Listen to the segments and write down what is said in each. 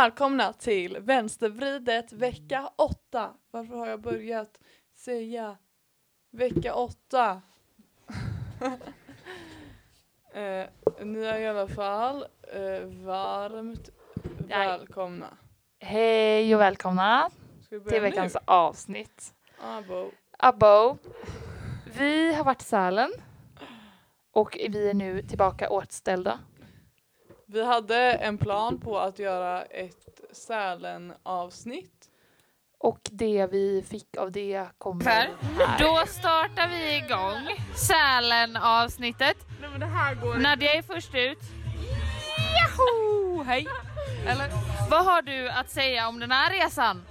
välkomna till Vänstervridet vecka 8. Varför har jag börjat säga vecka 8? eh, ni är i alla fall eh, varmt Nej. välkomna. Hej och välkomna Ska vi börja till veckans nu? avsnitt. Abo. Abo. Vi har varit i Sälen och vi är nu tillbaka återställda. Vi hade en plan på att göra ett Sälen-avsnitt. Och det vi fick av det kommer Här. Då startar vi igång Sälen-avsnittet. Nej men det här går Nadja är först ut. Yahoo! Hej! Eller? Vad har du att säga om den här resan?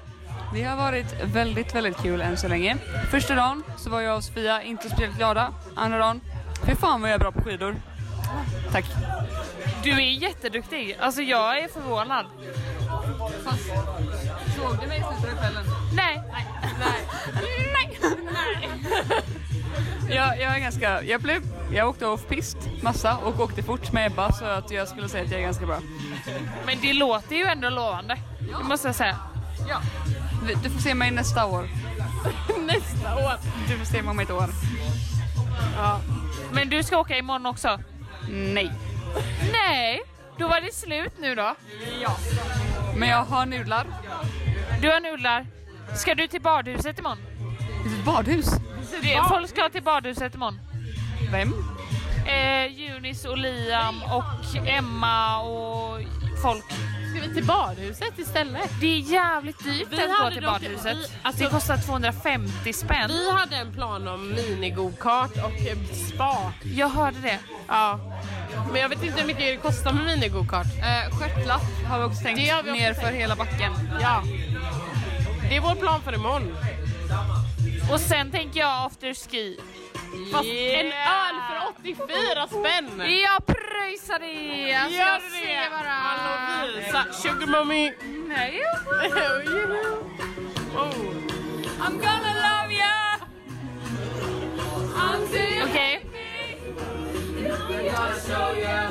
Det har varit väldigt, väldigt kul än så länge. Första dagen så var jag och Sofia inte speciellt glada. Andra dagen, fy fan vad jag är bra på skidor. Tack. Du är jätteduktig. Alltså jag är förvånad. Såg du mig i slutet av kvällen? Nej. Jag, jag är ganska, jag blev, jag åkte off-pist massa och åkte fort med Ebba så att jag skulle säga att jag är ganska bra. Men det låter ju ändå lovande. Det måste jag säga. Du- Du får se mig nästa år. Nästa år. Du får se mig om ett år. Men du ska åka imorgon också? Nej. Nej. Då var det slut nu då. Men jag har nudlar. Du har nudlar. Ska du till badhuset imorgon? Badhus. Det, folk ska till badhuset imorgon. Vem? Eh, Junis och Liam och Emma och folk. Ska vi till badhuset istället? Det är jävligt dyrt Vi att gå till badhuset. vi- alltså- det kostar 250 spänn. Vi hade en plan om minigokart och eh, spa. Jag hörde det. Ja. Men jag vet inte hur mycket det kostar med minigokart. Eh, stjärtlapp har vi också tänkt Det har vi också ner tänkt. för hela backen. Ja. Det är vår plan för imorgon. Och sen tänker jag afterski. Fast en öl för 84 spänn! Jag pröjsar det! Alltså, Gör jag du ser det? bara. Hallå sugar mommy! Nej. oh. I'm gonna love you! Okej.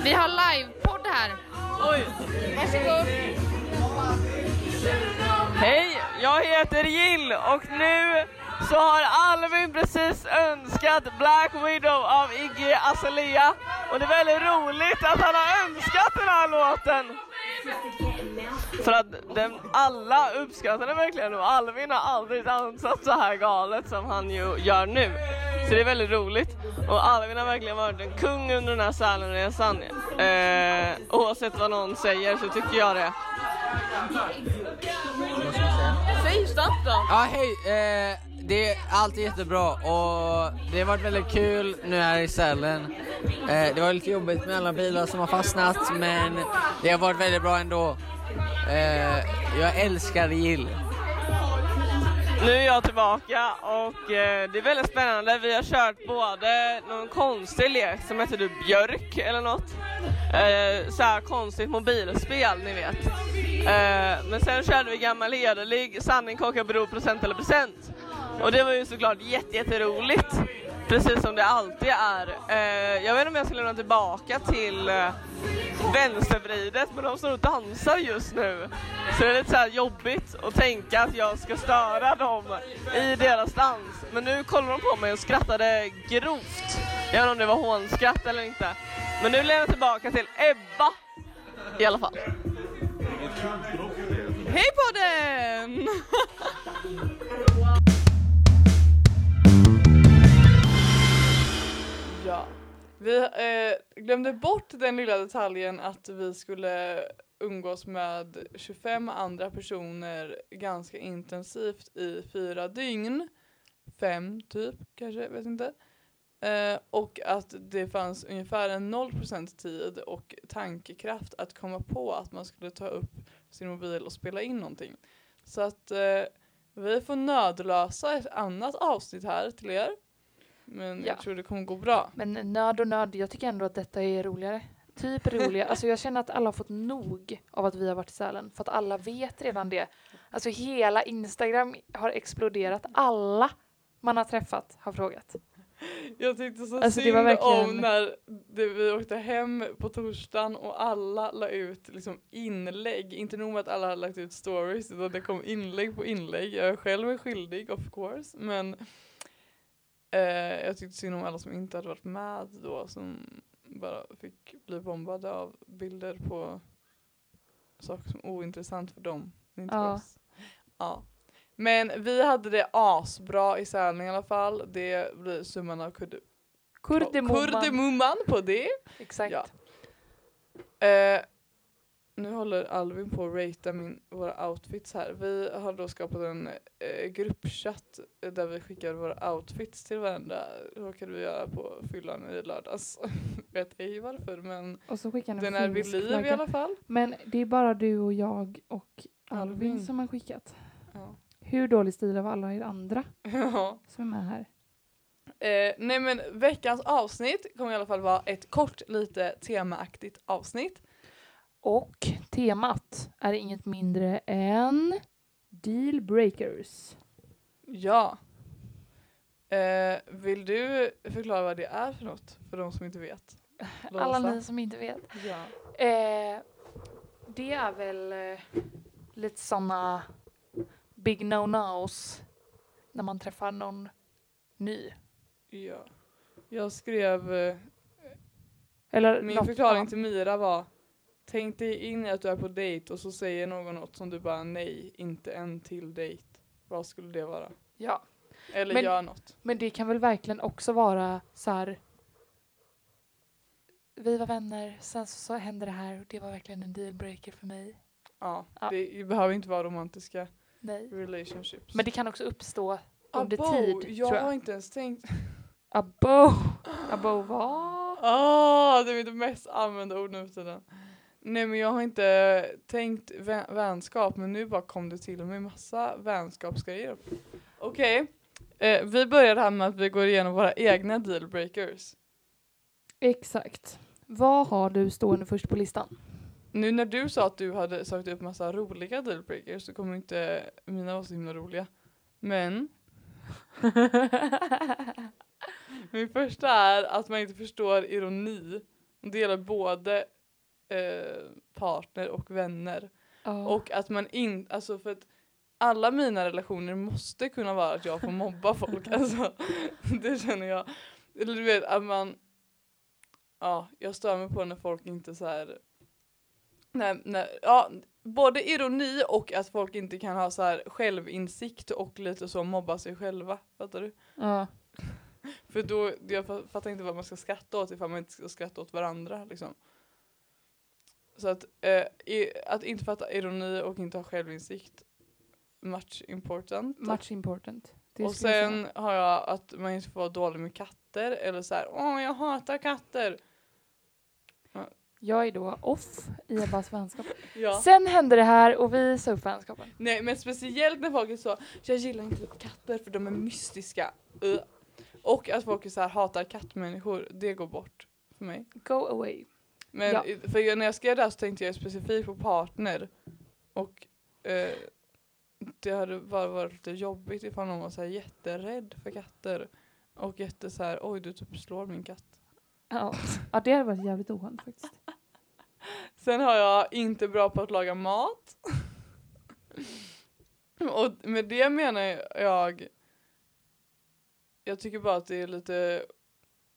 Vi har livepodd här. Oj! Hej, jag heter Jill och nu så har Alvin precis önskat Black Widow av Iggy Azalea och det är väldigt roligt att han har önskat den här låten. För att den, alla uppskattar den verkligen och Alvin har aldrig dansat så här galet som han ju gör nu. Så det är väldigt roligt. Och Alvin har verkligen varit en kung under den här Sälenresan. Eh, oavsett vad någon säger så tycker jag det. Säg snabbt då! Ja, hej. Eh, det är alltid jättebra och det har varit väldigt kul nu här i Sälen. Eh, det var lite jobbigt med alla bilar som har fastnat men det har varit väldigt bra ändå. Eh, jag älskar Jill. Nu är jag tillbaka och eh, det är väldigt spännande. Vi har kört både någon konstig lek som heter du Björk eller något. Eh, så här konstigt mobilspel, ni vet. Eh, men sen körde vi gammal hederlig sanning, kaka, bro, procent eller present. Och det var ju såklart jätte, jätteroligt. Precis som det alltid är. Eh, jag vet inte om jag ska lämna tillbaka till eh, vänstervridet men de står och dansar just nu. Så det är lite så jobbigt att tänka att jag ska störa dem i deras dans. Men nu kollar de på mig och skrattade grovt. Jag vet inte om det var hånskratt eller inte. Men nu lämnar jag tillbaka till Ebba i alla fall. Hej på den! vi eh, glömde bort den lilla detaljen att vi skulle umgås med 25 andra personer ganska intensivt i fyra dygn. Fem typ, kanske, vet inte. Eh, och att det fanns ungefär en 0% tid och tankekraft att komma på att man skulle ta upp sin mobil och spela in någonting. Så att eh, vi får nödlösa ett annat avsnitt här till er. Men Ja. jag tror det kommer gå bra. Men nörd och nörd, jag tycker ändå att detta är roligare. Typ roligare. Alltså jag känner att alla har fått nog av att vi har varit i Sälen. För att alla vet redan det. Alltså hela Instagram har exploderat. Alla man har träffat har frågat. Jag tyckte så Alltså, det synd var verkligen- om när det, vi åkte hem på torsdagen och alla la ut liksom inlägg. Inte nog med att alla hade lagt ut stories utan det kom inlägg på inlägg. Jag själv är skyldig of course men eh, jag tyckte synd om alla som inte hade varit med då som bara fick bli bombade av bilder på saker som är ointressant för dem. Inte för Ja. oss. Ja. Men vi hade det asbra i Sälen i alla fall. Det blir summan av kudde, Kurdemumman. kurdemumman på det. Exakt. Ja. Eh, nu håller Alvin på att ratea min, våra outfits här. Vi har då skapat en eh, gruppchatt eh, där vi skickar våra outfits till varandra. Det råkade vi göra på fyllan i lördags. Vet ej varför men Och så skickar den är vid liv i alla fall. Men det är bara du och jag och Alvin Alvin. som har skickat. Ja. Hur dålig stil av alla er andra ja. som är med här? Eh, nej men veckans avsnitt kommer i alla fall vara ett kort lite temaaktigt avsnitt. Och temat är inget mindre än deal breakers. Ja. Eh, vill du förklara vad det är för något för de som inte vet? Alla Losa? ni som inte vet. Ja. Eh, det är väl eh, lite såna big no-nos när man träffar någon ny. ja. Jag skrev, eh, Eller min något förklaring annat. till Mira var Tänk dig in i att du är på dejt och så säger någon något som du bara nej, inte en till dejt. Vad skulle det vara? Ja, Eller Men- gör något. men det kan väl verkligen också vara så här. Vi var vänner, sen så, så hände det här och det var verkligen en dealbreaker för mig. Ja, Ja. det behöver inte vara romantiska Nej. relationships. Men det kan också uppstå under Abo, tid, jag tror har jag. inte ens tänkt. Abo! Abo vad? Ah, det är mitt mest använda ord nu för tiden. Nej men jag har inte tänkt vä- vänskap men nu bara kom det till mig massa vänskapsgrejer. Okej, eh, vi börjar här med att vi går igenom våra egna dealbreakers. Exakt. Vad har du stående först på listan? Nu när du sa att du hade sagt upp massa roliga dealbreakers så kommer inte mina vara så himla roliga. Men min första är att man inte förstår ironi. Det gäller både eh, partner och vänner. Ja. Och att man inte, alltså för att alla mina relationer måste kunna vara att jag får mobba folk. Alltså, det känner jag. Eller du vet att man, ja jag stör mig på när folk inte så här. Nej, nej, ja, både ironi och att folk inte kan ha så här självinsikt och lite så mobba sig själva. Fattar du? ja. För då, jag fa- fattar inte vad man ska skratta åt ifall man inte ska skratta åt varandra liksom. Så att, eh, i, att inte fatta ironi och inte ha självinsikt, much important. Much important. Det och skulle jag sen säga. har jag att man inte får vara dålig med katter eller så här, åh jag hatar katter. Jag är då off i Ebbas vänskap. Ja. Sen hände det här och vi sa upp vänskapen. Nej men speciellt när folk är så, jag gillar inte katter för de är mystiska. Och att folk är så här, hatar kattmänniskor, det går bort för mig. Go away. Men Ja. för jag, när jag skrev det här så tänkte jag specifikt på partner. Och eh, det hade bara varit lite jobbigt ifall någon var så här jätterädd för katter. Och jätte så här, oj du typ slår min katt. Ja, ja det hade varit jävligt oskönt faktiskt. Sen har jag inte bra på att laga mat. och med det menar jag, jag tycker bara att det är lite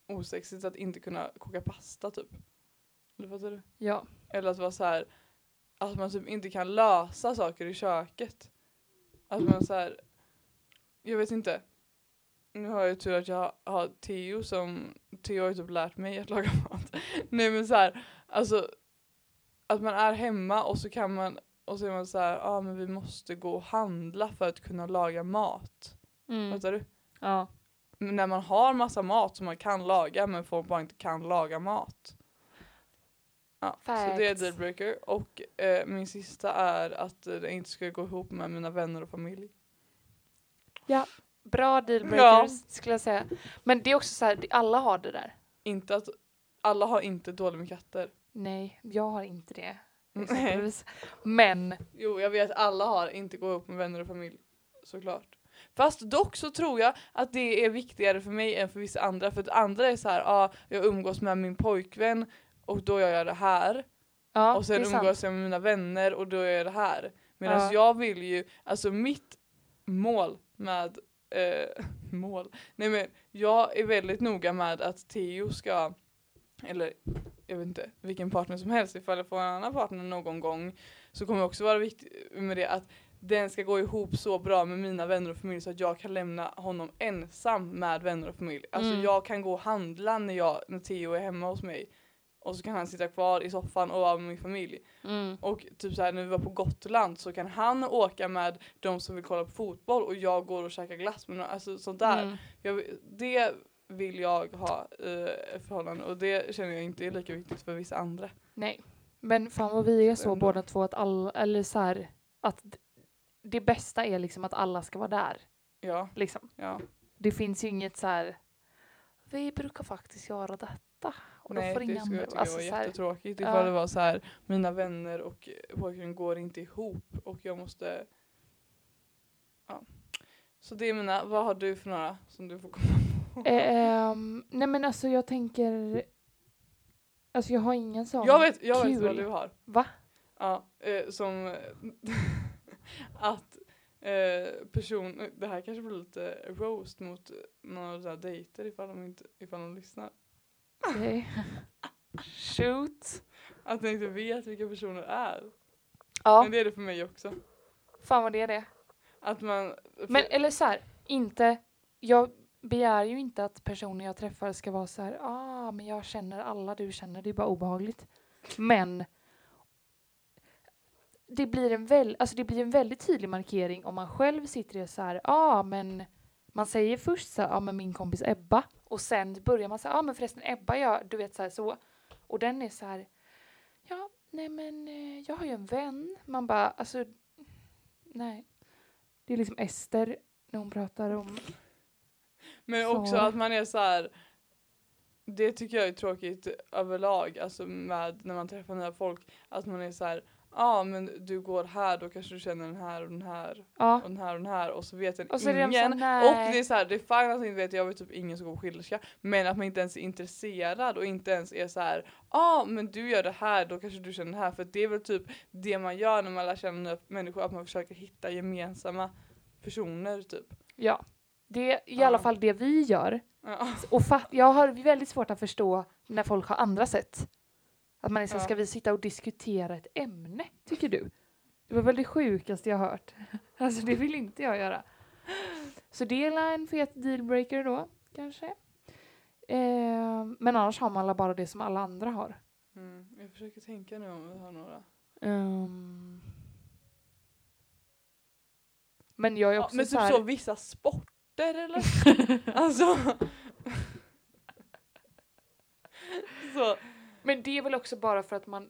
osexigt att inte kunna koka pasta typ. Eller fattar du? Ja. Eller att vara så här att man typ inte kan lösa saker i köket. Att man så här, jag vet inte. Nu har jag tur att jag har Theo som, Theo har ju typ lärt mig att laga mat. Nej men så här, alltså att man är hemma och så kan man, och så är man så här, ja ah, men vi måste gå och handla för att kunna laga mat. Mm. Fattar du? Ja. Men när man har massa mat som man kan laga men folk bara inte kan laga mat. Ja, så det är dealbreaker. Och eh, min sista är att eh, det inte ska gå ihop med mina vänner och familj. Bra dealbreakers Ja. skulle jag säga. Men det är också så här, det- alla har det där. Inte att alla har inte dåligt med katter. Nej, jag har inte det. Nej. Exempelvis. Men, Jo, jag vet alla har inte gå ihop med vänner och familj. Såklart. Fast dock så tror jag att det är viktigare för mig än för vissa andra. För att andra är så här, ja ah, jag umgås med min pojkvän och då gör jag det här. Ja, och sen umgås jag med mina vänner och då gör jag det här. Medan Ja. jag vill ju, alltså mitt mål med, eh, mål, nej men jag är väldigt noga med att Theo ska, eller jag vet inte, vilken partner som helst, ifall jag får en annan partner någon gång så kommer det också vara viktigt med det att den ska gå ihop så bra med mina vänner och familj så att jag kan lämna honom ensam med vänner och familj. Alltså Mm. jag kan gå och handla när, jag, när Theo är hemma hos mig och så kan han sitta kvar i soffan och vara med min familj. Mm. Och typ så här när vi var på Gotland så kan han åka med de som vill kolla på fotboll och jag går och käkar glass med några, alltså sånt där. Mm. Jag, det vill jag ha i ett förhållande och det känner jag inte är lika viktigt för vissa andra. Nej. Men fan vad vi är så Ändå. båda två att alla, eller så här, att det bästa är liksom att alla ska vara där. Ja, Liksom. ja. Det finns ju inget så här. Vi brukar faktiskt göra detta. Och då Nej får det skulle jag tycka Alltså, var här, jättetråkigt ja. ifall det var så här mina vänner och pojkvän går inte ihop och jag måste Ja. Så det är mina, vad har du för några som du får komma på? ehm, nej men alltså jag tänker. Alltså jag har ingen sån. jag vet, jag vet kul. vad du har. Va? Ja, eh, som att eh, person, det här kanske blir lite roast mot några dejter ifall de, inte, ifall de lyssnar. Okej. Shoot. Att ni inte vet vilka personer är. Ja, Men det är det för mig också. fan vad det är det. Att man... Men eller så här, inte. Jag begär ju inte att personer jag träffar ska vara så här. Ah, men jag känner alla du känner. Det är bara obehagligt. Men. Det blir en väl, alltså det blir en väldigt tydlig markering om man själv sitter och så här. Ah, men man säger först så här, ah, men min kompis Ebba och sen börjar man säga, ah, men förresten Ebba, jag, du vet så här så. Och den är så här. Ja, nej men eh, jag har ju en vän. Man bara, alltså. Nej. Det är liksom Ester när hon pratar om... Men också Sara. att man är så här. Det tycker jag är tråkigt överlag, alltså med när man träffar nya folk. Att man är så här. Ja ah, men du går här, då kanske du känner den här och den här Ja. och den här och den här och så vet den Och så är det de ingen. nej. Och det är så här, det är fine att man inte vet, jag vet typ ingen som går på skilderska. Men att man inte ens är intresserad och inte ens är så här. ah, men du gör det här, då kanske du känner det här. För det är väl typ det man gör när man lär känna nya människor, att man försöker hitta gemensamma personer typ. Ja. Det är i alla fall det vi gör. Och jag har väldigt svårt att förstå när folk har andra sätt. Att man så, Ja. ska vi sitta och diskutera ett ämne, tycker du? Det var väl det sjukaste jag hört. Alltså det vill inte jag göra. Så det är en fet dealbreaker då, kanske. Eh, men annars har man bara det som alla andra har. Mm. Jag försöker tänka nu om vi har några. Ehm. Men jag är Ja, också men så typ här, så vissa sporter eller? alltså. så. Men det är väl också bara för att man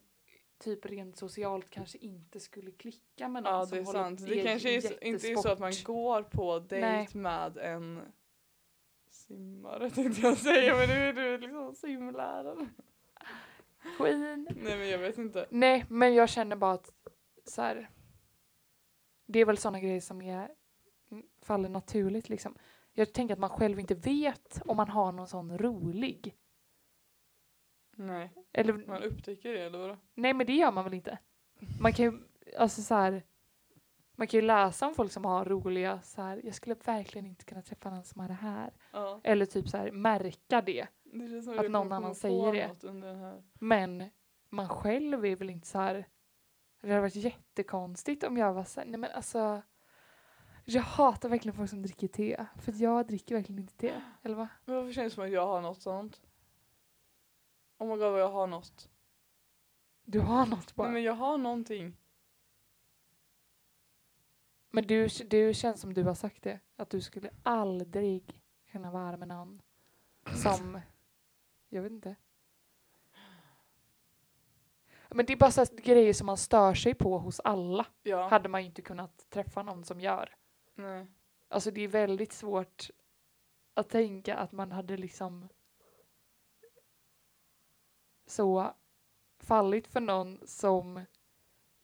typ rent socialt kanske inte skulle klicka med någon Ja som det är sant. Det kanske är, inte är så att man går på dejt med en simmare tänkte jag säga men nu är du liksom simlärare. Queen. Nej men jag vet inte. Nej, men jag känner bara att så här, det är väl sådana grejer som är, mm, faller naturligt liksom. Jag tänker att man själv inte vet om man har någon sån rolig. Nej, Eller, man upptäcker det eller vadå? nej men det gör man väl inte. Man kan ju, alltså så här, man kan ju läsa om folk som har roliga så här, jag skulle verkligen inte kunna träffa någon som har det här. Ja. Eller typ så här, märka det. Det Att någon annan säger det. Men man själv är väl inte så här. Det hade varit jättekonstigt om jag var så här, nej men alltså. Jag hatar verkligen folk som dricker te. För jag dricker verkligen inte te. Eller va? Men varför känns det som att jag har något sånt? Oh my god vad jag har något. Du har något bara. Nej men jag har någonting. Men du, du känns som du har sagt det. Att du skulle aldrig kunna vara med någon som, jag vet inte. Men det är bara så grejer som man stör sig på hos alla. Ja. Hade man ju inte kunnat träffa någon som gör. Nej. Alltså det är väldigt svårt att tänka att man hade liksom så fallit för någon som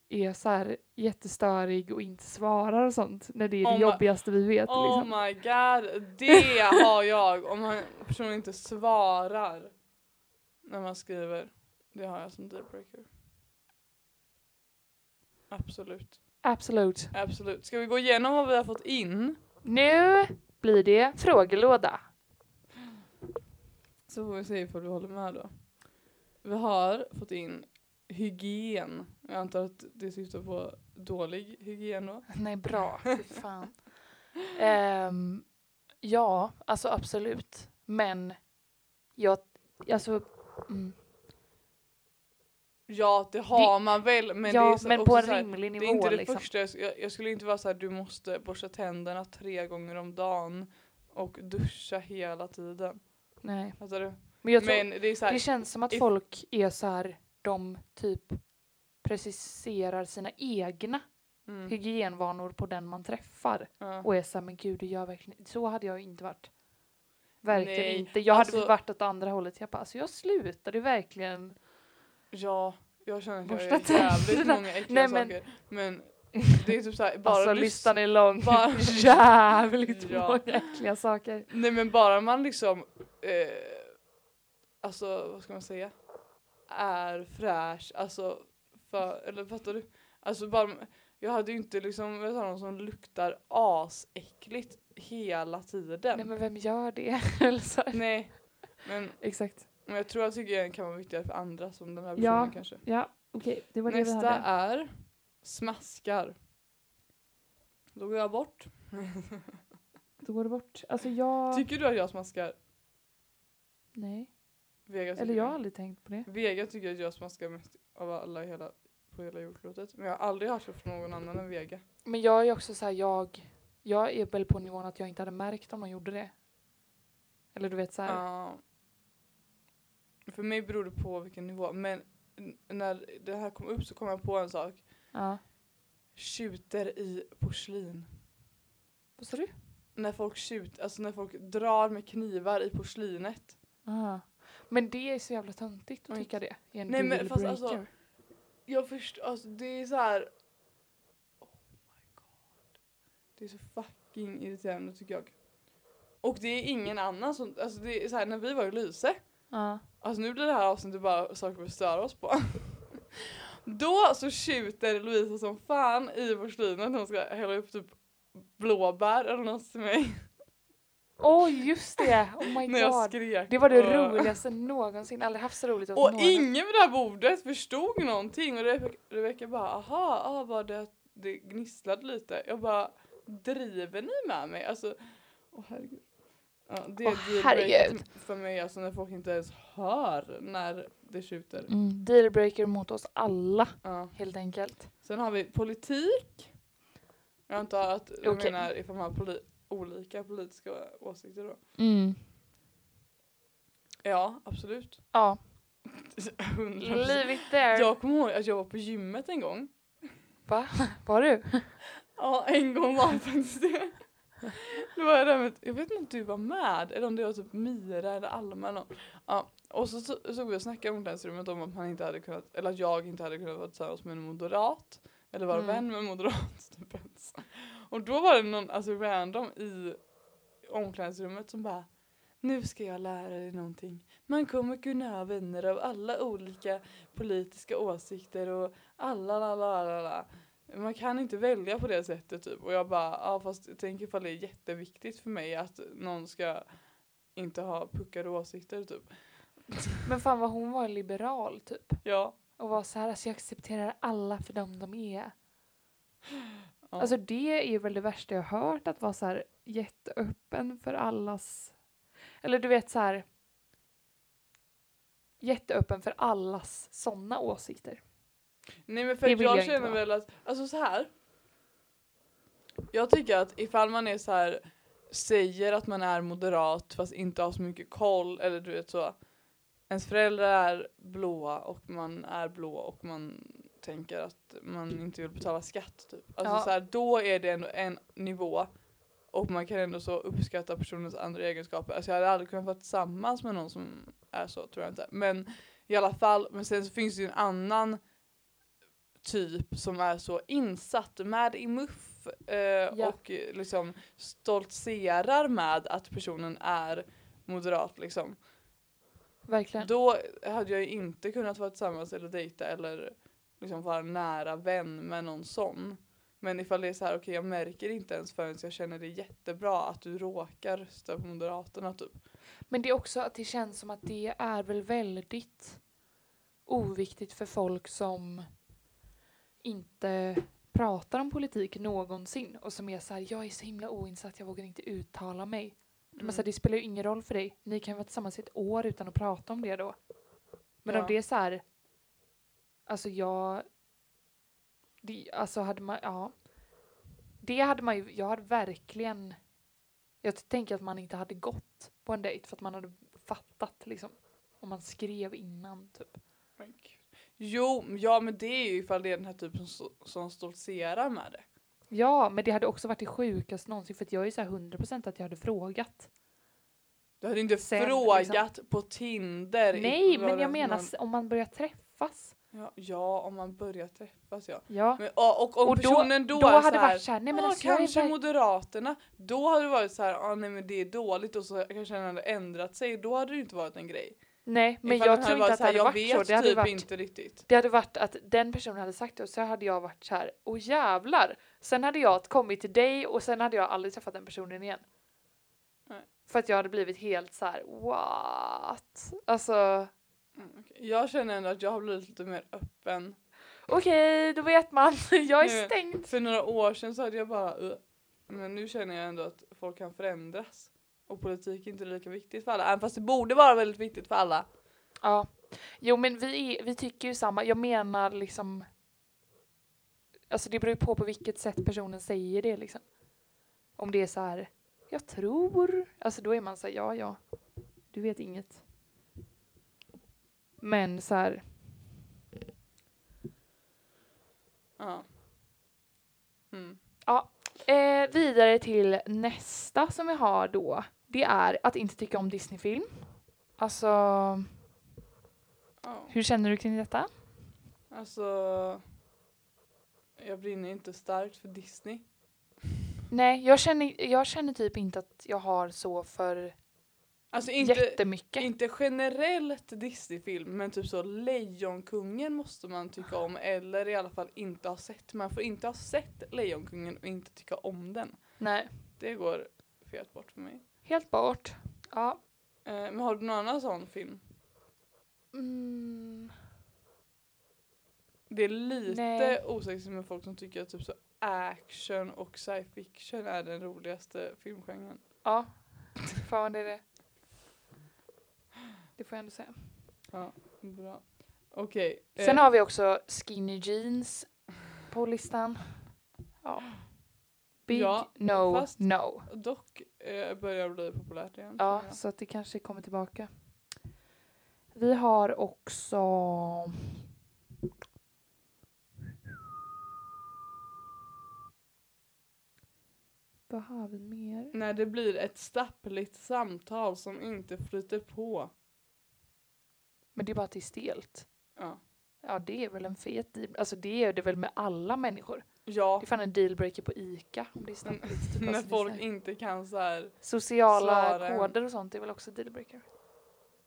är så här jättestörig och inte svarar och sånt när det är det Oh my- jobbigaste vi vet. Oh liksom. my god, det har jag om man personen inte svarar när man skriver. Det har jag som dealbreaker. Absolut. Absolut. Absolut. Ska vi gå igenom vad vi har fått in? Nu blir det frågelåda. Så får vi se ifall du håller med då. Vi har fått in hygien. Jag antar att det syftar på dålig hygien då. Nej, bra. Fan. Ehm, ja, alltså absolut. Men jag, alltså, mm, Ja, det har man väl. Men det är ja, så, men på en rimlig Det nivå är inte det liksom. första, jag, jag, jag skulle inte vara så här, du måste borsta tänderna tre gånger om dagen och duscha hela tiden. Nej. Fattar du? Men jag tror, Men det här, det känns som att if- folk är så här, de typ preciserar sina egna mm, hygienvanor på den man träffar. ja. Och är så här, men gud, gör verkligen Så hade jag inte varit. Verkligen Nej, inte. Jag hade alltså- varit åt andra hållet. Jag bara, alltså jag slutade verkligen. ja, jag känner att jag gör jävligt många äckliga Nej, men- saker. Men det är typ såhär, bara alltså listan är lång. bara- Jävligt Ja. många äckliga saker. Nej men bara man liksom, eh, alltså vad ska man säga, är fräsch, alltså, för, eller fattar du? Alltså bara, jag hade ju inte liksom, vet du, någon som luktar asäckligt hela tiden. Nej men vem gör det? Eller. Nej, men, Exakt. men jag tror att hygien kan vara viktigare för andra som den här Ja. personen kanske. Ja, okej. Det var det Nästa vi hade. är smaskar. Då går jag bort. Då går det bort. Alltså jag... Tycker du att jag smaskar? Nej. Vega Eller jag har aldrig tänkt på det. Vega tycker att jag smaskar mest av alla i hela, på hela jordklotet. Men jag har aldrig hört det från någon annan än Vega. Men jag är också så här, jag... Jag är väl på nivån att jag inte hade märkt om någon gjorde det. Eller du vet så här. Ja. för mig beror det på vilken nivå. Men när det här kom upp så kom jag på en sak. Ja. Tjuter i porslin. Vad sa du? När folk tjut, alltså när folk drar med knivar i porslinet. Ah. Men det är så jävla töntigt att tycka det. I en Nej, men fast alltså- Jag förstår, alltså det är så här. Oh my god. Det är så fucking irriterande tycker jag. Och det är ingen annan som, alltså det är så här när vi var i Lyse. Ja. Alltså nu blir det här avsnittet bara saker vi stör oss på. Då så tjuter Louisa som fan i porslinet när hon ska hälla upp typ blåbär eller något till mig. Åh just det! Oh my när jag god. skrek. Det var det roligaste någonsin. Aldrig haft så roligt åt Och någon. ingen vid det här bordet förstod någonting och Rebecca bara aha, ah, var det att det gnisslade lite. Jag bara driver ni med mig? Alltså, åh herregud. Ja, det är Åh, dealbreaker herregud. för mig alltså när folk inte ens hör när det tjuter. Mm, dealbreaker mot oss alla Ja. helt enkelt. Sen har vi politik. Jag antar att du Okej. menar ifall man har poli- olika politiska åsikter då. Mm. Ja, absolut. Ja, 100%. leave it there. Jag kommer ihåg att jag var på gymmet en gång. Va? Var du? Ja, en gång var faktiskt det. Det var jag där med, jag vet inte om du var med eller om det var typ Mira eller Alma eller någon. Ja, och så så- såg vi och snackade i omklädningsrummet om att man inte hade kunnat, eller att jag inte hade kunnat vara tillsammans med en moderat. Eller vara Mm. vän med en moderat. Typ ens. Och då var det någon alltså random i omklädningsrummet som bara nu ska jag lära dig någonting. Man kommer kunna ha vänner av alla olika politiska åsikter och alla la la la la. Man kan inte välja på det sättet typ. Och jag bara, ja fast tänker ifall det är jätteviktigt för mig att någon ska inte ha puckade åsikter typ. Men fan vad hon var liberal typ. Ja. Och var så här, alltså jag accepterar alla för dem de är. ja. Alltså det är väl det värsta jag hört, att vara så här jätteöppen för allas... Eller du vet så här... Jätteöppen för allas sådana åsikter. Nej men för jag, jag känner väl att, alltså så här. Jag tycker att ifall man är så här säger att man är moderat fast inte har så mycket koll eller du vet så. Ens föräldrar är blåa och man är blå och man tänker att man inte vill betala skatt typ. Alltså Ja. så här, då är det ändå en nivå och man kan ändå så uppskatta personens andra egenskaper. Alltså jag hade aldrig kunnat vara tillsammans med någon som är så tror jag inte. Men i alla fall, men sen så finns det ju en annan typ som är så insatt med i MUF eh, och eh, liksom stoltserar med att personen är moderat liksom. Verkligen. Då hade jag ju inte kunnat vara tillsammans eller dejta eller liksom vara nära vän med någon sån. Men ifall det är så här, okej jag märker inte ens förrän jag känner det jättebra att du råkar rösta på Moderaterna typ. Men det är också att det känns som att det är väl väldigt oviktigt för folk som inte pratar om politik någonsin och som är så här, jag är så himla oinsatt, jag vågar inte uttala mig. De är så här, det spelar ju ingen roll för dig. Ni kan vara tillsammans i ett år utan att prata om det då. Men Ja. om det är så här, alltså jag, det, alltså hade man, ja. Det hade man ju, jag hade verkligen, jag tänker att man inte hade gått på en dejt för att man hade fattat liksom. Om man skrev innan typ. Jo, ja men det är ju ifall det är den här typen som, som stoltserar med det. Ja, men det hade också varit det sjukaste någonsin för jag är ju så här 100% att jag hade frågat. Du hade inte Sen, frågat på Tinder. Nej, men jag menar om man börjar träffas. Ja, ja, om man börjar träffas ja. Ja. Men, och, och om Och då, personen då, då, är hade så här, varit såhär, nej men "Ah, alltså jag är kanske verk- Moderaterna. Då hade det varit så här, ah, nej men det är dåligt och så kanske den hade ändrat sig. Då hade det inte varit en grej. Nej, men Ifall jag tror inte att det hade jag varit vet så. Det hade typ varit, inte riktigt. det hade varit att den personen hade sagt det och så hade jag varit så här, åh jävlar. Sen hade jag kommit till dig och sen hade jag aldrig träffat den personen igen. Nej. För att jag hade blivit helt så här, what? Alltså, Mm, okej. Jag känner ändå att jag har blivit lite mer öppen. okej, då vet man. jag är Nu- stängd. För några år sedan så hade jag bara "Ugh." Men nu känner jag ändå att folk kan förändras. Och politik är inte lika viktigt för alla. Även fast det borde vara väldigt viktigt för alla. Ja. Jo men vi, vi tycker ju samma. Jag menar liksom Alltså det beror ju på på vilket sätt personen säger det liksom. Om det är så här jag tror. Alltså då är man så här ja ja. Du vet inget. Men så här Ja. Mm. eh, vidare till nästa som vi har då. Det är att inte tycka om Disneyfilm. Alltså Ja. hur känner du kring detta? Alltså. Jag brinner inte starkt för Disney. Nej, jag känner, jag känner typ inte att jag har så för Alltså inte, jättemycket. inte generellt Disneyfilm men typ så Lejonkungen måste man tycka om eller i alla fall inte ha sett. Man får inte ha sett Lejonkungen och inte tycka om den. Nej, Det går fet bort för mig. helt bort. Ja. Eh, men har du någon annan sån film? Mm, Det är lite osexigt med folk som tycker att typ så action och science fiction är den roligaste filmgenren. ja, fan det är det. Det får jag ändå säga. Bra. Okej. eh, Sen har vi också skinny jeans på listan. Ja. Big Ja, no fast- no. Dock eh, börjar bli populärt igen. Ja, jag. så att det kanske kommer tillbaka. Vi har också Vad har vi mer? När det blir ett stappligt samtal som inte flyter på. Men det är bara att det är stelt. Ja. Ja, det är väl en fet deal. Alltså det är det väl med alla människor. Ja, Det är fan en dealbreaker på ICA om det är stappligt. Typ. när Alltså, folk inte kan så här. Sociala svara koder och sånt är väl också dealbreaker.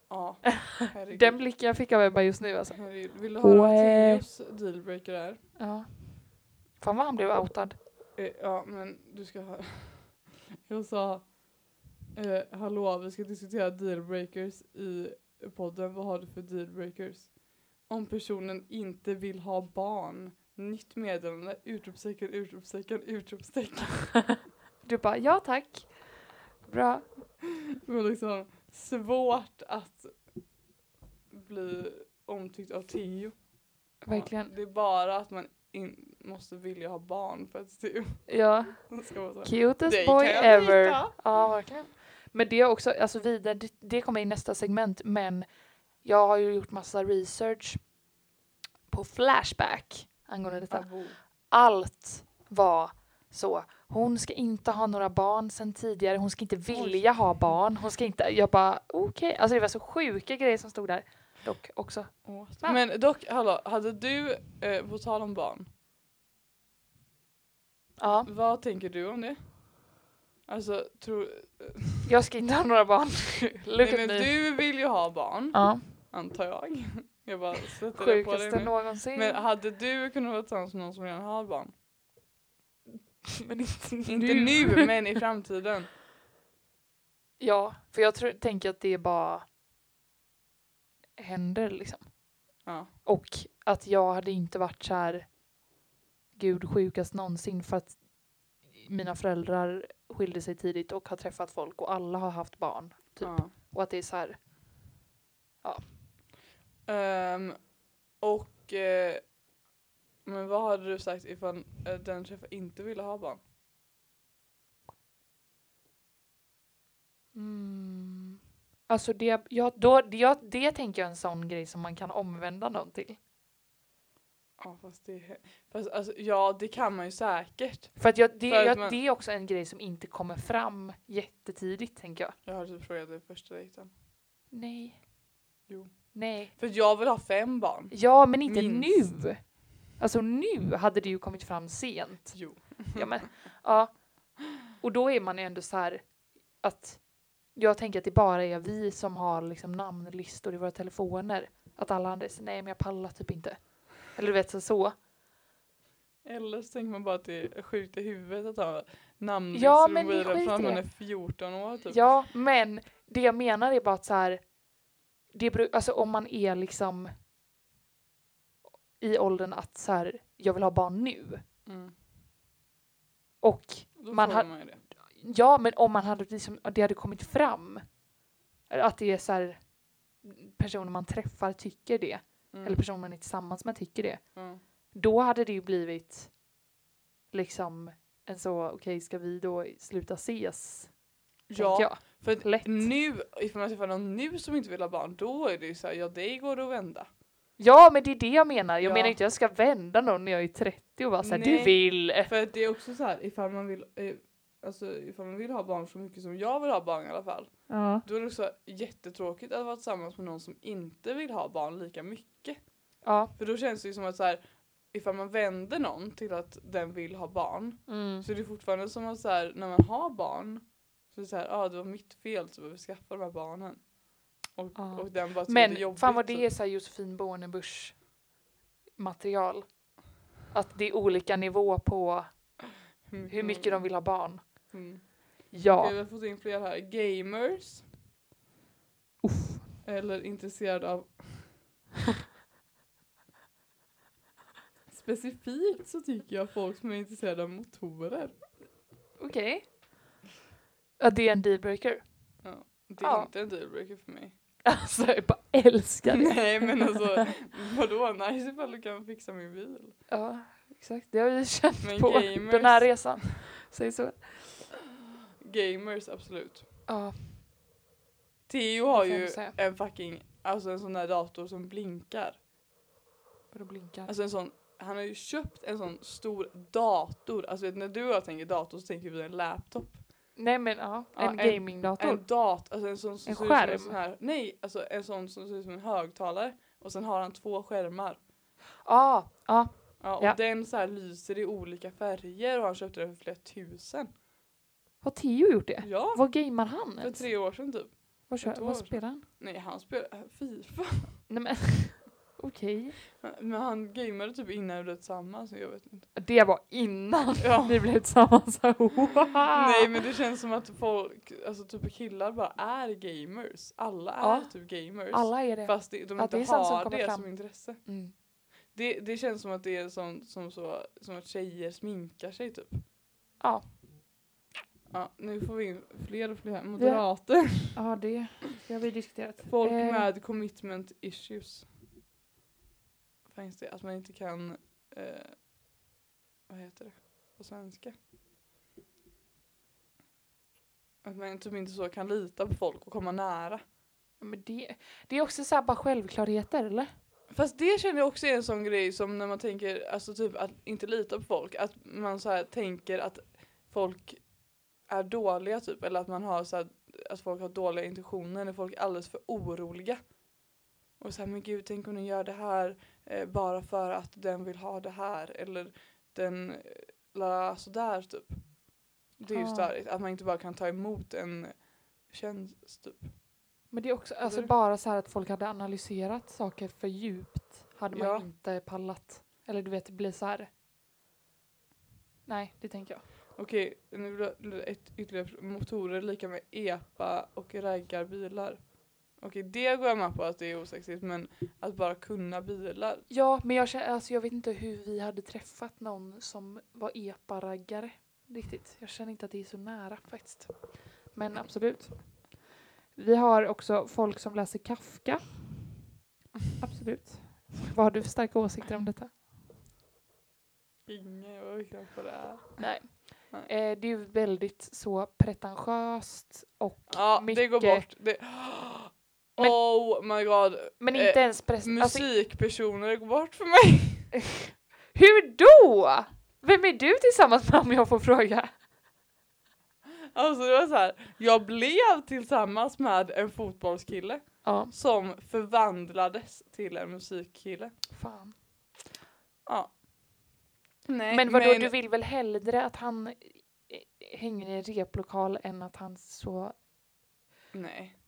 Ja, herregud. Den blicken jag fick av Ebba just nu alltså. Herregud. Vill du höra vad Theos dealbreaker är? Ja. Fan vad han blev outad. Eh, ja, men du ska höra. Jag sa eh, hallå, vi ska diskutera dealbreakers i podden. Vad har du för dealbreakers? Om personen inte vill ha barn. Nytt meddelande, utropstecken, utropstecken, utropstecken. Du bara, ja tack. Bra. Det var liksom svårt att bli omtyckt av Theo. Verkligen. Det är bara att man in, måste vilja ha barn för att Theo Ja. Cutest boy ever. Ja, verkligen. Men det är också, alltså vidare, det, det kommer i nästa segment, men jag har ju gjort massa research på Flashback angående detta. Abo. Allt var så. Hon ska inte ha några barn sen tidigare, hon ska inte vilja ha barn, hon ska inte, jag bara okej, alltså det var så sjuka grejer som stod där. dock också. Va? Men dock, hallå, hade du, eh, på tal om barn, Ja, vad tänker du om det? Alltså, tror... jag ska inte ha några barn. Look Nej, men me. du vill ju ha barn, Ja, antar jag. Jag bara sätter det på dig sjukaste nu. någonsin. Men hade du kunnat vara tillsammans med någon som redan har barn? Men inte, Inte nu, men i framtiden. Ja, för jag tror, tänker att det bara händer liksom. Ja. Och att jag hade inte varit så här gud sjukast någonsin för att mina föräldrar skilde sig tidigt och har träffat folk och alla har haft barn. Typ. ja. Och att det är så här, Ehm, och eh, men vad hade du sagt ifall eh, den träffade inte ville ha barn? mm, alltså det, ja, då, det, ja, det tänker jag är en sån grej som man kan omvända någon till. Ja fast det, fast alltså, ja det kan man ju säkert. För att jag, det, För att jag, man- det är också en grej som inte kommer fram jättetidigt tänker jag. Jag har typ frågat dig första dejten. Nej. Jo. Nej. För jag vill ha fem barn. Ja, men inte Minst. nu. Alltså nu hade det ju kommit fram sent. Jo. Ja, men, ja. Och då är man ju ändå så här att jag tänker att det bara är vi som har liksom namnlistor i våra telefoner. Att alla andra säger nej men jag pallar typ inte. Eller du vet så. så. Eller så tänker man bara att det är sjukt i huvudet att ha Ja, namnlistor men från att i man det. är 14 år typ. Ja, men det jag menar är bara att så här. Det beror, alltså om man är liksom i åldern att så här, jag vill ha barn nu. Mm. Och Då Man det. Ja, men om man hade liksom, det hade kommit fram att det är så här personer man träffar tycker det, Mm. eller personer man är tillsammans med tycker det, Ja. då hade det ju blivit liksom en så, okej, ska vi då sluta ses? Ja, för Lätt. nu, ifall man träffar någon nu som inte vill ha barn, då är det ju såhär, ja det går att vända. Ja, men det är det jag menar. Jag Ja. menar inte jag ska vända någon när jag är 30 och bara såhär, du vill. För det är också så här, ifall man vill, eh, alltså ifall man vill ha barn så mycket som jag vill ha barn i alla fall, Ja. då är det också jättetråkigt att vara tillsammans med någon som inte vill ha barn lika mycket. Ja. För då känns det ju som att så här, ifall man vänder någon till att den vill ha barn, Mm. så är det fortfarande som att så här, när man har barn, så är det så här, ja ah, det var mitt fel så vi skaffa de här barnen. Och, Ja. och den bara tycker det Men jobbigt. fan vad så- det är såhär Josefin Bornebusch material. Att det är olika nivå på hur mycket de vill ha barn. Mm. Ja. Okej, vi har fått in fler här. Gamers. Uff. Eller intresserad av... Specifikt så tycker jag folk som är intresserade av motorer. Okej. Ja, det är en dealbreaker. Det är Ja. inte en dealbreaker för mig. Alltså jag bara älskar det. Nej men alltså vadå nice ifall du kan fixa min bil. Ja, exakt. Det har vi känt Men på gamers- den här resan. Säg så. Gamers absolut. Ja. Theo har ju säga? en fucking, alltså en sån där dator som blinkar. Vadå blinkar? Alltså en sån, han har ju köpt en sån stor dator. Alltså vet, när du och jag tänker dator så tänker vi en laptop. Nej men ja, en, en- gamingdator. En dat, alltså en sån som En ser ut som skärm? sån här, nej, alltså en sån som ser ut som en högtalare. Och sen har han två skärmar. Ja, ja. Ja, och Ja. den så här lyser i olika färger och han köpte den för flera tusen. Har Theo gjort det? Ja, Vad gamear han för ens? tre år sedan typ. Vad, kör, ett år vad sedan. spelar han? Nej, han spelar äh, Fifa. Nej men okej. Men han gameade typ innan vi blev tillsammans, jag vet inte. Det var innan Ja. ni blev tillsammans. Wow. Nej men det känns som att folk, alltså typ killar bara är gamers. Alla är Ja. typ gamers. Alla är det. Fast det, de Ja, inte det är sant som har kommer det fram. som intresse. Mm. Det, det känns som att det är som, som, så, som att tjejer sminkar sig typ. Ja. Ja, nu får vi in fler och fler moderater. ja, det, det har vi diskuterat. Folk Eh, med commitment issues. Finns det? Att man inte kan, eh, vad heter det på svenska? Att man typ inte så kan lita på folk och komma nära. Men det, det är också så bara självklarheter eller? Fast det känner jag också är en sån grej som när man tänker, alltså typ att inte lita på folk, att man så här tänker att folk är dåliga typ, eller att man har så här, att folk har dåliga intentioner när folk är alldeles för oroliga. Och så här, men gud tänk om den gör det här eh, bara för att den vill ha det här eller den eh, la sådär typ. Det är ju Ah. störigt att man inte bara kan ta emot en tjänst typ. Men det är också alltså Eller? bara så här att folk hade analyserat saker för djupt hade man Ja. inte pallat. Eller du vet, det blir så här. Nej, det tänker jag. Okej, nu vill jag- ett ytterligare motorer lika med epa och raggarbilar. Okej, det går jag med på att det är osexigt men att bara kunna bilar. Ja, men jag, känner, alltså jag vet inte hur vi hade träffat någon som var epa-raggare. Riktigt. Jag känner inte att det är så nära faktiskt. Men absolut. Vi har också folk som läser Kafka. Absolut. Vad har du för starka åsikter om detta? Ingen, jag vet knappt vad det är. Nej. Eh, det är ju väldigt så pretentiöst och Ja, mycket... det går bort. Det... Men- oh my god. Men Eh, inte ens pres- alltså, Musikpersoner går bort för mig. Hur då? Vem är du tillsammans med om jag får fråga? Alltså det var så här. jag blev tillsammans med en fotbollskille Ja, som förvandlades till en musikkille. fan. Ja. Nej, Men vadå, du vill väl hellre att han eh, hänger i en replokal än att han så... Nej.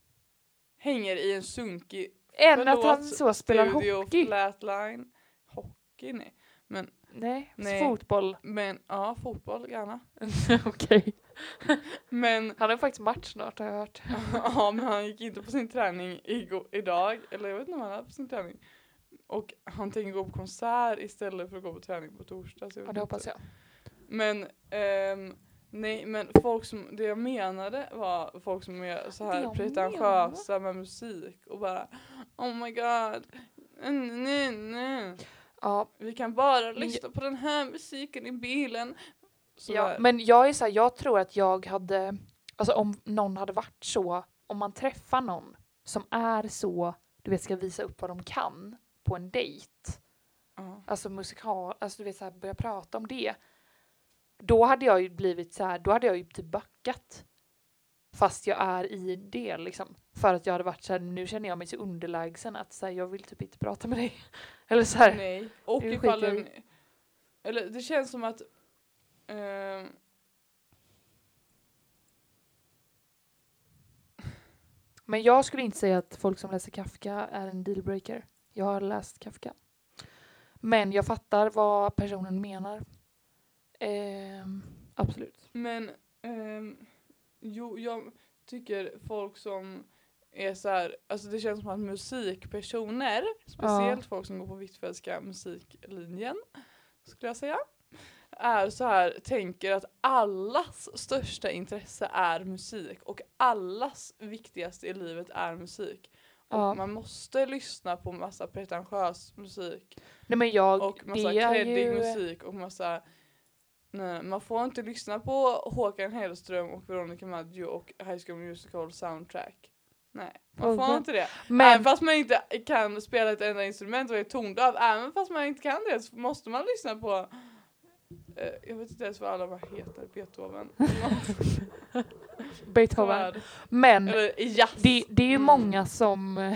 Hänger i en sunkig Än att han så spelar studio hockey? flatline. Hockey nej. Nej, Nej. fotboll. Men ja, fotboll gärna. Okej. Men Han har faktiskt match snart har jag hört. ja, men han gick inte på sin träning igår, idag. Eller jag vet inte om han är på sin träning. Och han tänker gå på konsert istället för att gå på träning på torsdag. Så jag Ja, det hoppas jag. Men ehm, nej, men folk som, det jag menade var folk som är så här pretentiösa med musik och bara Oh my god, mm, nej, nej. Ja, Vi kan bara lyssna på den här musiken i bilen. Så ja, där. men jag är så här, jag tror att jag hade, alltså om någon hade varit så, om man träffar någon som är så, du vet ska visa upp vad de kan på en dejt, Ja. alltså musikal, alltså du vet så här, börja prata om det. Då hade jag ju blivit så här, då hade jag ju typ backat. Fast jag är i det liksom. För att jag hade varit så här, nu känner jag mig så underlägsen att så här, jag vill typ inte prata med dig. Eller så här, Nej. Och Det ifall den, Eller det känns som att ehm, Men jag skulle inte säga att folk som läser Kafka är en dealbreaker. Jag har läst Kafka. Men jag fattar vad personen menar. Ehm, absolut. Men ehm, jo, jag tycker folk som är så här, alltså det känns som att musikpersoner, speciellt folk som går på Hvitfeldtska musiklinjen, skulle jag säga, är så här, tänker att allas största intresse är musik och allas viktigaste i livet är musik. Ja. Man måste lyssna på massa pretentiös musik Nej men jag, och massa creddig ju... musik och massa Nej, man får inte lyssna på Håkan Hellström och Veronica Maggio och High School Musical soundtrack. Nej, man får Mhm. inte det. Men, Även fast man inte kan spela ett enda instrument och är tondöv, även fast man inte kan det så måste man lyssna på jag vet inte ens vad alla här heter, Beethoven. Beethoven. Men Eller det, det är ju Mm. många som...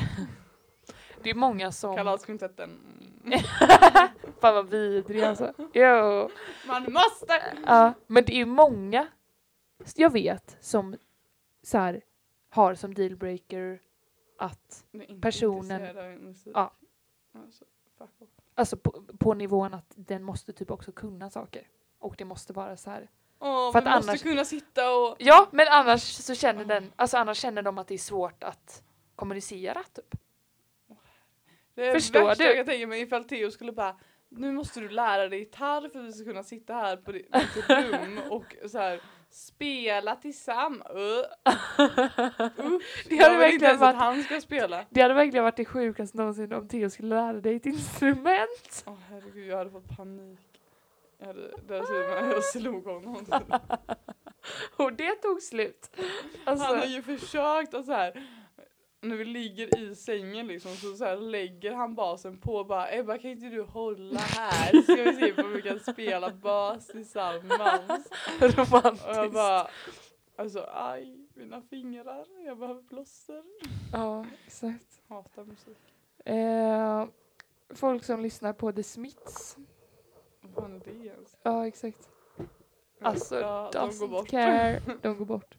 det är många som... Kavalskvintetten. Fan vad vidrig alltså. Jo. Man måste! Ja, men det är ju många jag vet som så här, har som dealbreaker att, Personen-. Ja. Alltså, fuck off. Alltså på, på nivån att den måste typ också kunna saker. Och det måste vara så här. Åh, För att måste annars- kunna sitta och Ja, men annars så känner den, alltså annars känner de att det är svårt att kommunicera typ. Det är Förstår värsta du? jag tänka mig ifall Theo skulle bara nu måste du lära dig gitarr för att vi ska kunna sitta här på ditt rum och så här spela tillsammans. Uh, Det hade verkligen varit- att han ska spela. Det hade verkligen varit det sjukaste någonsin om Theo skulle lära dig ett instrument. Åh herregud, jag hade fått panik. Jag hade, slut med att jag slog honom. Och det tog slut. Alltså, Han har ju försökt att så här när vi ligger i sängen liksom så, så här lägger han basen på bara Ebba kan inte du hålla här så ska vi se om vi kan spela bas tillsammans. romantiskt. Och jag bara alltså aj mina fingrar jag behöver plåster. Ja, exakt. Hatar musik. Eh, folk som lyssnar på The Smiths. Vad fan är det ens? Ja, exakt. Alltså, ja, de går Doesn't bort. care. De går bort.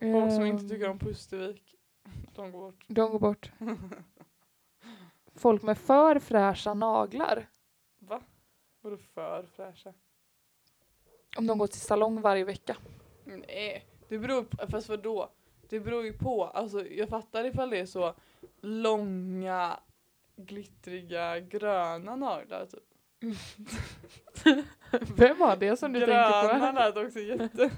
Folk som inte Ehm, tycker om Pustervik, de går bort. De går bort. Folk med för fräscha naglar. Va? Vadå för fräscha? Om de går till salong varje vecka. Nej, det beror på, fast vadå? Det beror ju på, alltså jag fattar ifall det är så långa, glittriga, gröna naglar typ. Vem var det som du Gröna tänkte på? lät också jätte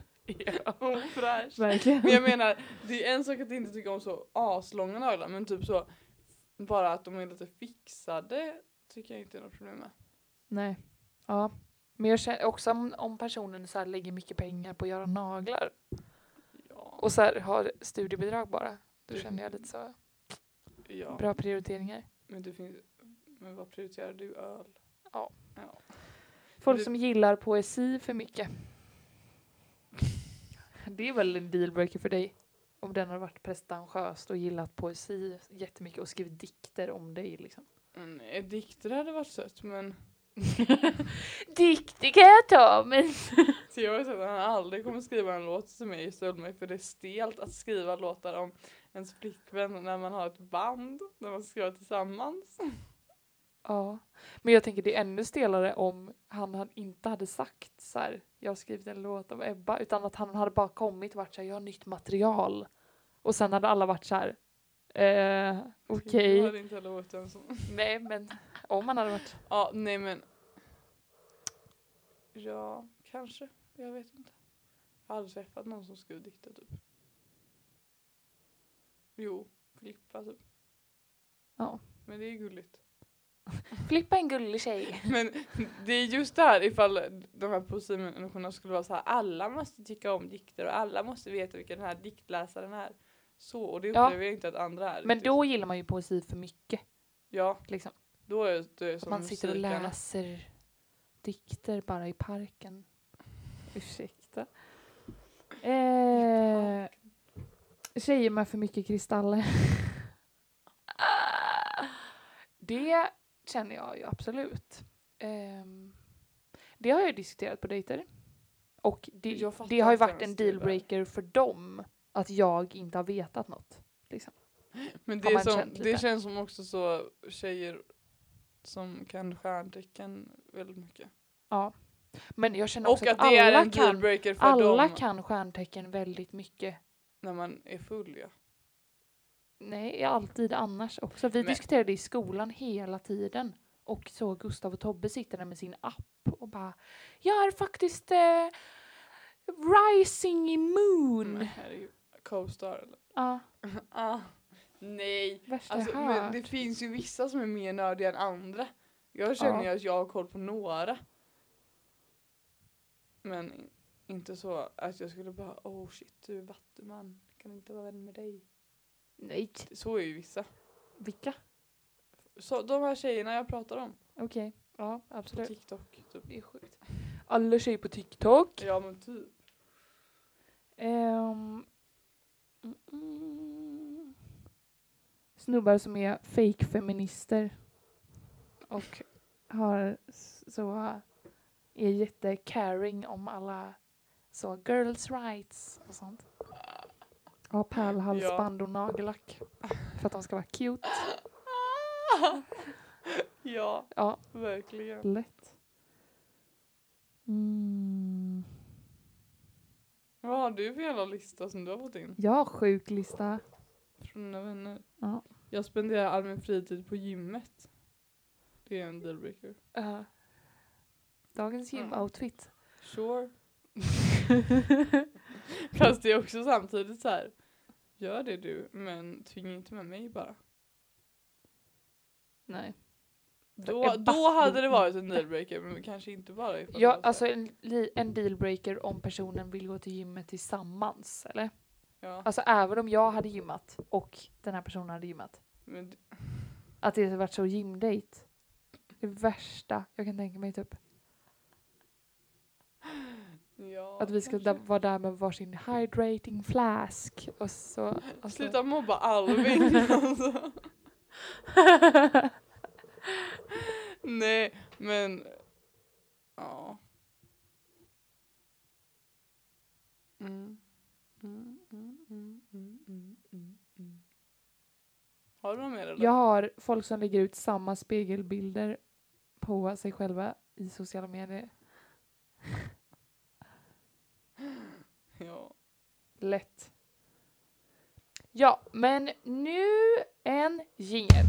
ofräscht. Verkligen. Men jag menar, det är en sak att inte tycka om så aslånga naglar men typ så bara att de är lite fixade tycker jag inte är något problem med. Nej. Ja. Men jag känner också om, om personen så här lägger mycket pengar på att göra naglar Ja, och så här har studiebidrag bara. Då känner jag lite så ja. bra prioriteringar. men det finns, men vad prioriterar du? Öl? Ja. ja. Folk Det- som gillar poesi för mycket. Det är väl en dealbreaker för dig? Om den har varit prestatiöst och gillat poesi jättemycket och skrivit dikter om dig liksom. Nej, dikter hade varit sött men Dikter kan jag ta men... Så jag sett att han aldrig kommer skriva en låt till mig i Stöldmej för det är stelt att skriva låtar om ens flickvän när man har ett band, när man ska skriva tillsammans. Ja. Men jag tänker det är ännu stelare om han, han inte hade sagt så här, jag har skrivit en låt om Ebba, utan att han hade bara kommit och varit så här, jag har nytt material. Och sen hade alla varit så här, eh, okej. Jag hade inte heller varit en sån. Nej men om man hade varit, Ja, nej men. Ja, kanske. Jag vet inte. Jag har aldrig träffat någon som skrev dikter typ. Jo, Filippa typ. Ja. Men det är gulligt. Filippa är en gullig tjej. Men det är just det här ifall de här poesimänniskorna skulle vara så här alla måste tycka om dikter och alla måste veta vilka den här diktläsaren är. Så, och det Ja. upplever jag inte att andra är. Men riktigt. då gillar man ju poesi för mycket. Ja, Liksom. då är det är som man sitter och läser dikter bara i parken. Ursäkta. Eh, tjejer med för mycket kristaller. det känner jag ju absolut. Ehm, det har jag diskuterat på dejter. Och det, det har ju varit en dealbreaker för dem att jag inte har vetat något. Liksom. Men det, som, det känns som också så tjejer som kan stjärntecken väldigt mycket. Ja. Men jag känner också Och att att alla kan, alla dem kan stjärntecken väldigt mycket. när man är full ja. Nej, alltid annars också. Vi Men- diskuterade i skolan hela tiden. Och så Gustav och Tobbe sitter där med sin app och bara Jag är faktiskt eh, rising i moon. Men herregud. Co-star eller? Ja, ah, nej. värsta Alltså, jag men det finns ju vissa som är mer nördiga än andra. Jag känner ju Ja. att jag har koll på några. Men in- inte så att jag skulle bara oh shit du är vattuman, kan inte vara vän med dig. Nej, Så är ju vissa. vilka? Så, de här tjejerna jag pratar om Okej, ja på absolut. TikTok. Typ. Det är sjukt. Alla tjejer på TikTok. Ja men typ. Ehm, mm, mm. snubbar som är fake-feminister och har s- så är jätte-caring om alla så girls rights och sånt. Har pärlhalsband och nagellack för att de ska vara cute. ja, Ja, verkligen. lätt. Mm. Vad har du för jävla lista som du har fått in? Jag har sjuk lista. Från dina vänner? Ja. Jag spenderar all min fritid på gymmet. Det är en dealbreaker. Uh, dagens Mm. gymoutfit. Sure. Fast det är också samtidigt så här. Gör det du, men tvinga inte med mig bara. Nej. Då, då hade det varit en dealbreaker, men kanske inte bara ifall Ja, alltså en, en dealbreaker om personen vill gå till gymmet tillsammans, eller? Ja, Alltså även om jag hade gymmat och den här personen hade gymmat. men, Att det hade varit så gymdate. Det värsta jag kan tänka mig typ. Ja, Att vi ska kanske. vara där med varsin hydrating flask och så. Alltså, Sluta mobba Alvin. alltså. Nej, men ja. Mm. Har du något mer eller? Jag har folk som lägger ut samma spegelbilder på sig själva i sociala medier. Ja. Lätt. Ja, men nu en jingel.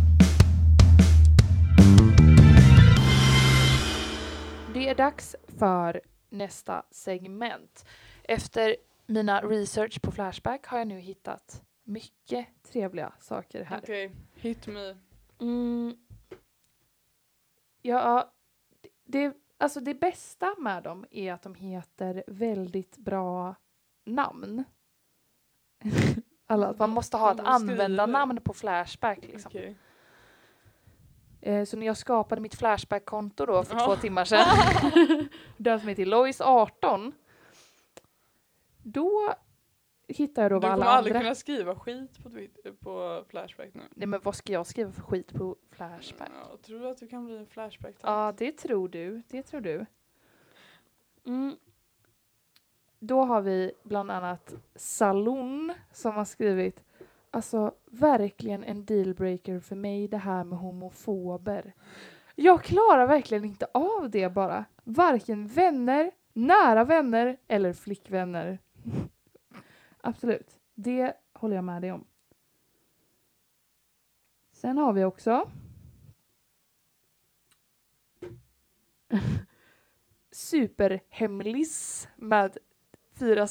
Det är dags för nästa segment. Efter mina research på Flashback har jag nu hittat mycket trevliga saker här. Okej, hit me. Mm. Ja, det, alltså det bästa med dem är att de heter väldigt bra namn. Alla, man måste ha ett användarnamn på Flashback. Liksom. Okej. Eh, så när jag skapade mitt Flashback-konto då för Ja. två timmar sedan, döpte mig till Lois18, då hittade jag då Du vad kommer alla aldrig andra... kunna skriva skit på, på Flashback nu. Nej men vad ska jag skriva för skit på Flashback? Ja, tror du att du kan bli en Flashback? Ja, det tror du. Det tror du. Mm. Då har vi bland annat Salon som har skrivit Alltså verkligen en dealbreaker för mig det här med homofober. Jag klarar verkligen inte av det bara. Varken vänner, nära vänner eller flickvänner. Absolut. Det håller jag med dig om. Sen har vi också superhemlis med fyra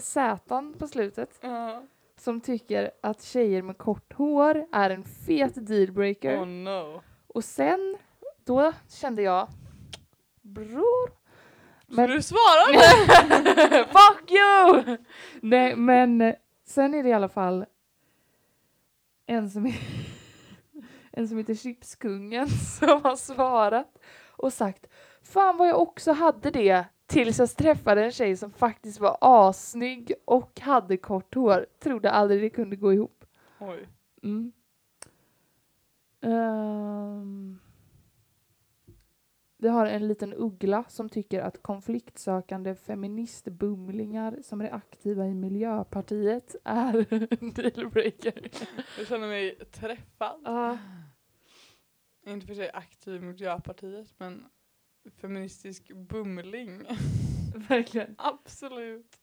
sätan på slutet Ja. som tycker att tjejer med kort hår är en fet dealbreaker. Oh no. Och sen, då kände jag bror. Men, du svara nu? fuck you! Nej men eh, sen är det i alla fall en som, en som heter Chipskungen som har svarat och sagt Fan vad jag också hade det tills jag träffade en tjej som faktiskt var assnygg och hade kort hår. Trodde aldrig det kunde gå ihop. Oj. Mm. Ehm. vi har en liten uggla som tycker att konfliktsökande feministbumlingar som är aktiva i Miljöpartiet är en dealbreaker. Jag känner mig träffad. Ja. Inte för sig aktiv i Miljöpartiet men feministisk bumling. verkligen. Absolut.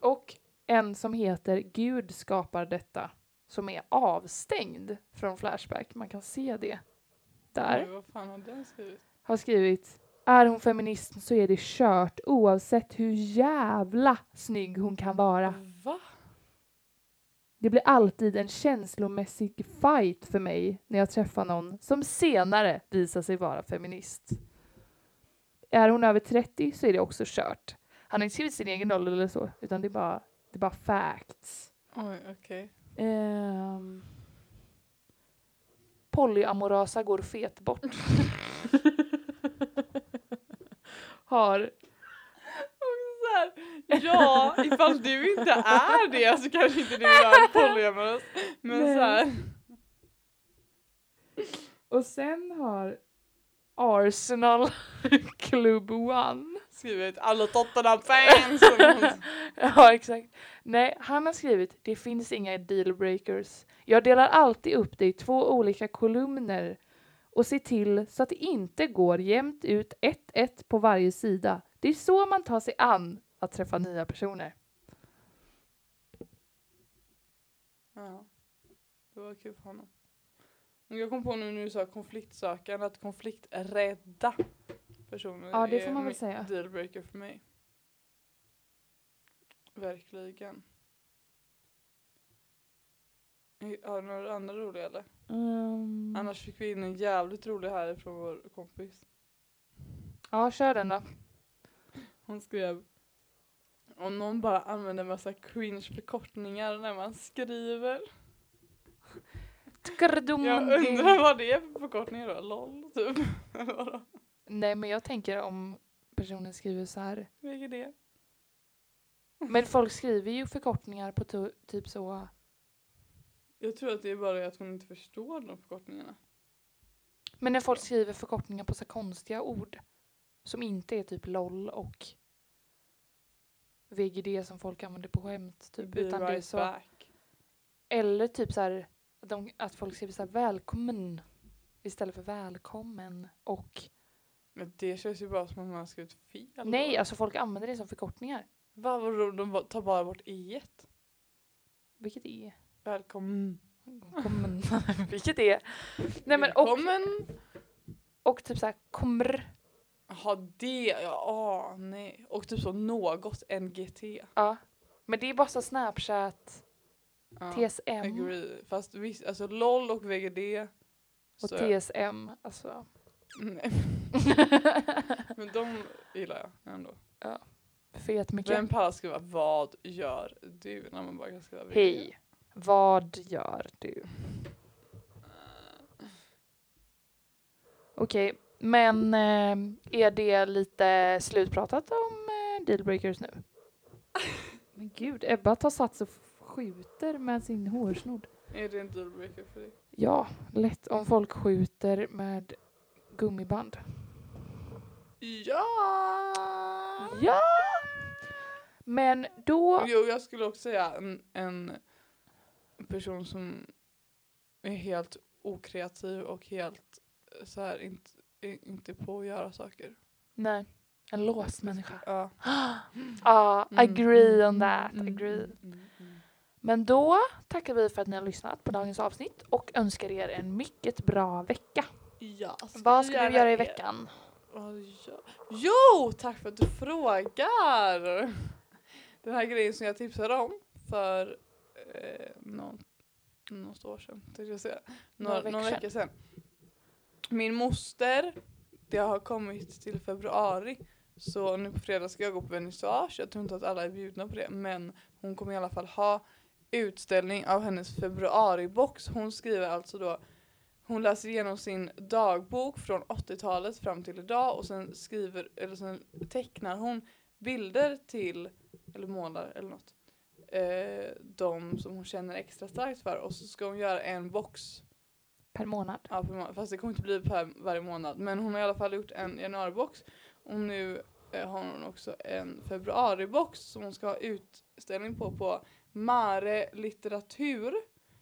Och en som heter Gud skapar detta som är avstängd från Flashback. Man kan se det där. Oj, vad fan har den skrivit? har skrivit är hon feminist så är det kört oavsett hur jävla snygg hon kan vara. Va? Det blir alltid en känslomässig fight för mig när jag träffar någon som senare visar sig vara feminist. Är hon över 30 så är det också kört. Han har inte skrivit sin egen ålder eller så, utan det är bara, det är bara facts. Oj, okej. Um, polyamorösa går fet bort. Har Ja, ifall du inte är det så kanske inte du är polyamorös. Men Nej. så här. Och sen har Arsenal Club One. Skrivit alla Tottenham-fans. Ja, exakt. Nej, han har skrivit det finns inga dealbreakers. Jag delar alltid upp det i två olika kolumner och ser till så att det inte går jämnt ut 1-1 på varje sida. Det är så man tar sig an att träffa nya personer. Ja, det var kul för honom. Jag kom på nu när du sa konfliktsökande att konflikträdda personer Ja, det får man väl säga. dealbreaker för mig. Verkligen. Har du några andra roliga eller? Mm. Annars fick vi in en jävligt rolig här från vår kompis. Ja, kör den då. Hon skrev om någon bara använder massa cringe förkortningar när man skriver. Jag undrar vad det är för förkortningar då? LOL typ? Nej, men jag tänker om personen skriver så här. VGD? Men folk skriver ju förkortningar på typ så Jag tror att det är bara det att hon inte förstår de förkortningarna. Men när folk skriver förkortningar på så konstiga ord som inte är typ LOL och VGD som folk använder på skämt. Typ, Be utan det är right så. back. Eller typ så här, att, de, att folk skriver så här välkommen istället för välkommen och Men det känns ju bara som att man har skrivit fel. nej, alltså folk använder det som förkortningar. Va, vadå, de tar bara bort i ett. Vilket är Välkommen. kommen, vilket är nej men och, Välkommen. och typ så här kommer Jaha det, ja ah, nej. Och typ så något NGT. ja. Men det är bara så Snapchat, Ja, TSM Agree. Fast visst, alltså LOL och VGD. och TSM alltså. Nej, men de gillar jag ändå. Fet mycket. Vem pallar skriva vad gör du när man bara kan skriva VGD? Hej, vad gör du? Okej, men eh, är det lite slutpratat om eh, dealbreakers nu? Men gud, Ebba tar sats och skjuter med sin hårsnodd. Är det en dealbreaker för dig? Ja, lätt om folk skjuter med gummiband. Ja! Ja! Men då... Jo, jag skulle också säga en, en person som är helt okreativ och helt eh, så här inte, inte på att göra saker. Nej, en låst människa. Ja. Ja, Mm, agree on mm, that, mm, agree. mm. Men då tackar vi för att ni har lyssnat på dagens avsnitt och önskar er en mycket bra vecka. Ja, ska Vad ska du göra i veckan? Jo, tack för att du frågar! Den här grejen som jag tipsade om för eh, någon, något år sedan, jag säga. Några, Några några veckor sedan. Min moster, det har kommit till februari. Så nu på fredag ska jag gå på vernissage. Jag tror inte att alla är bjudna på det. Men hon kommer i alla fall ha utställning av hennes februaribox. Hon skriver alltså då hon läser igenom sin dagbok från 80-talet fram till idag och sen skriver, eller sen tecknar hon bilder till, eller målar eller något. Eh, de som hon känner extra starkt för och så ska hon göra en box Per månad. Ja, per månad. Fast det kommer inte bli per varje månad. Men hon har i alla fall gjort en januaribox. Och nu eh, har hon också en februaribox som hon ska ha utställning på på Mare litteratur.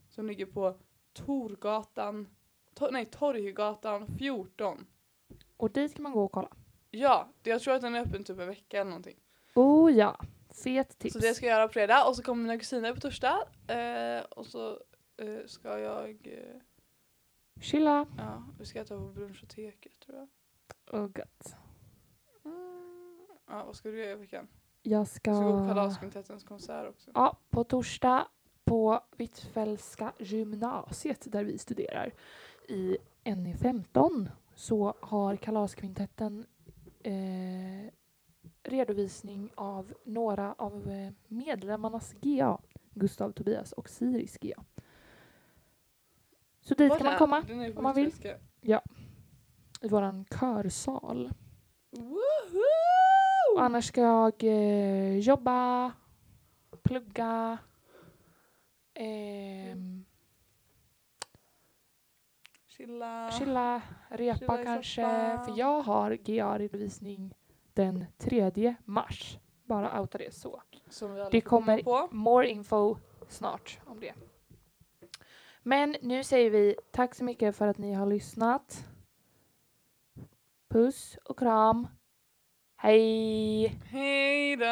Som ligger på Torgatan, to, nej Torggatan 14. Och dit kan man gå och kolla. Ja, det, jag tror att den är öppen typ en vecka eller någonting. Oh ja, fet tips. Så det ska jag göra på fredag och så kommer mina kusiner på torsdag. Eh, och så eh, ska jag, eh, Chilla. ja, vi ska äta på brunchoteket tror jag. Oh, gott. Mm. Ja, vad ska du göra i veckan? Jag Jag ska gå på ska... Konsert också. Ja, på torsdag på Hvitfeldtska gymnasiet där vi studerar i NE15 så har Kalaskvintetten eh, redovisning av några av eh, medlemmarnas GA. Gustav, Tobias och Siris GA. Så dit Var kan man komma om man vill. Hvitfeldtska. i våran körsal. Woho! Och annars ska jag eh, jobba, plugga, ehm, Chilla. chilla, repa Chilla kanske. soffan. För jag har GA-redovisning den 3 mars. Bara outa det så. Det kommer på. more info snart om det. Men nu säger vi tack så mycket för att ni har lyssnat. Puss och kram. Hej! Hej då!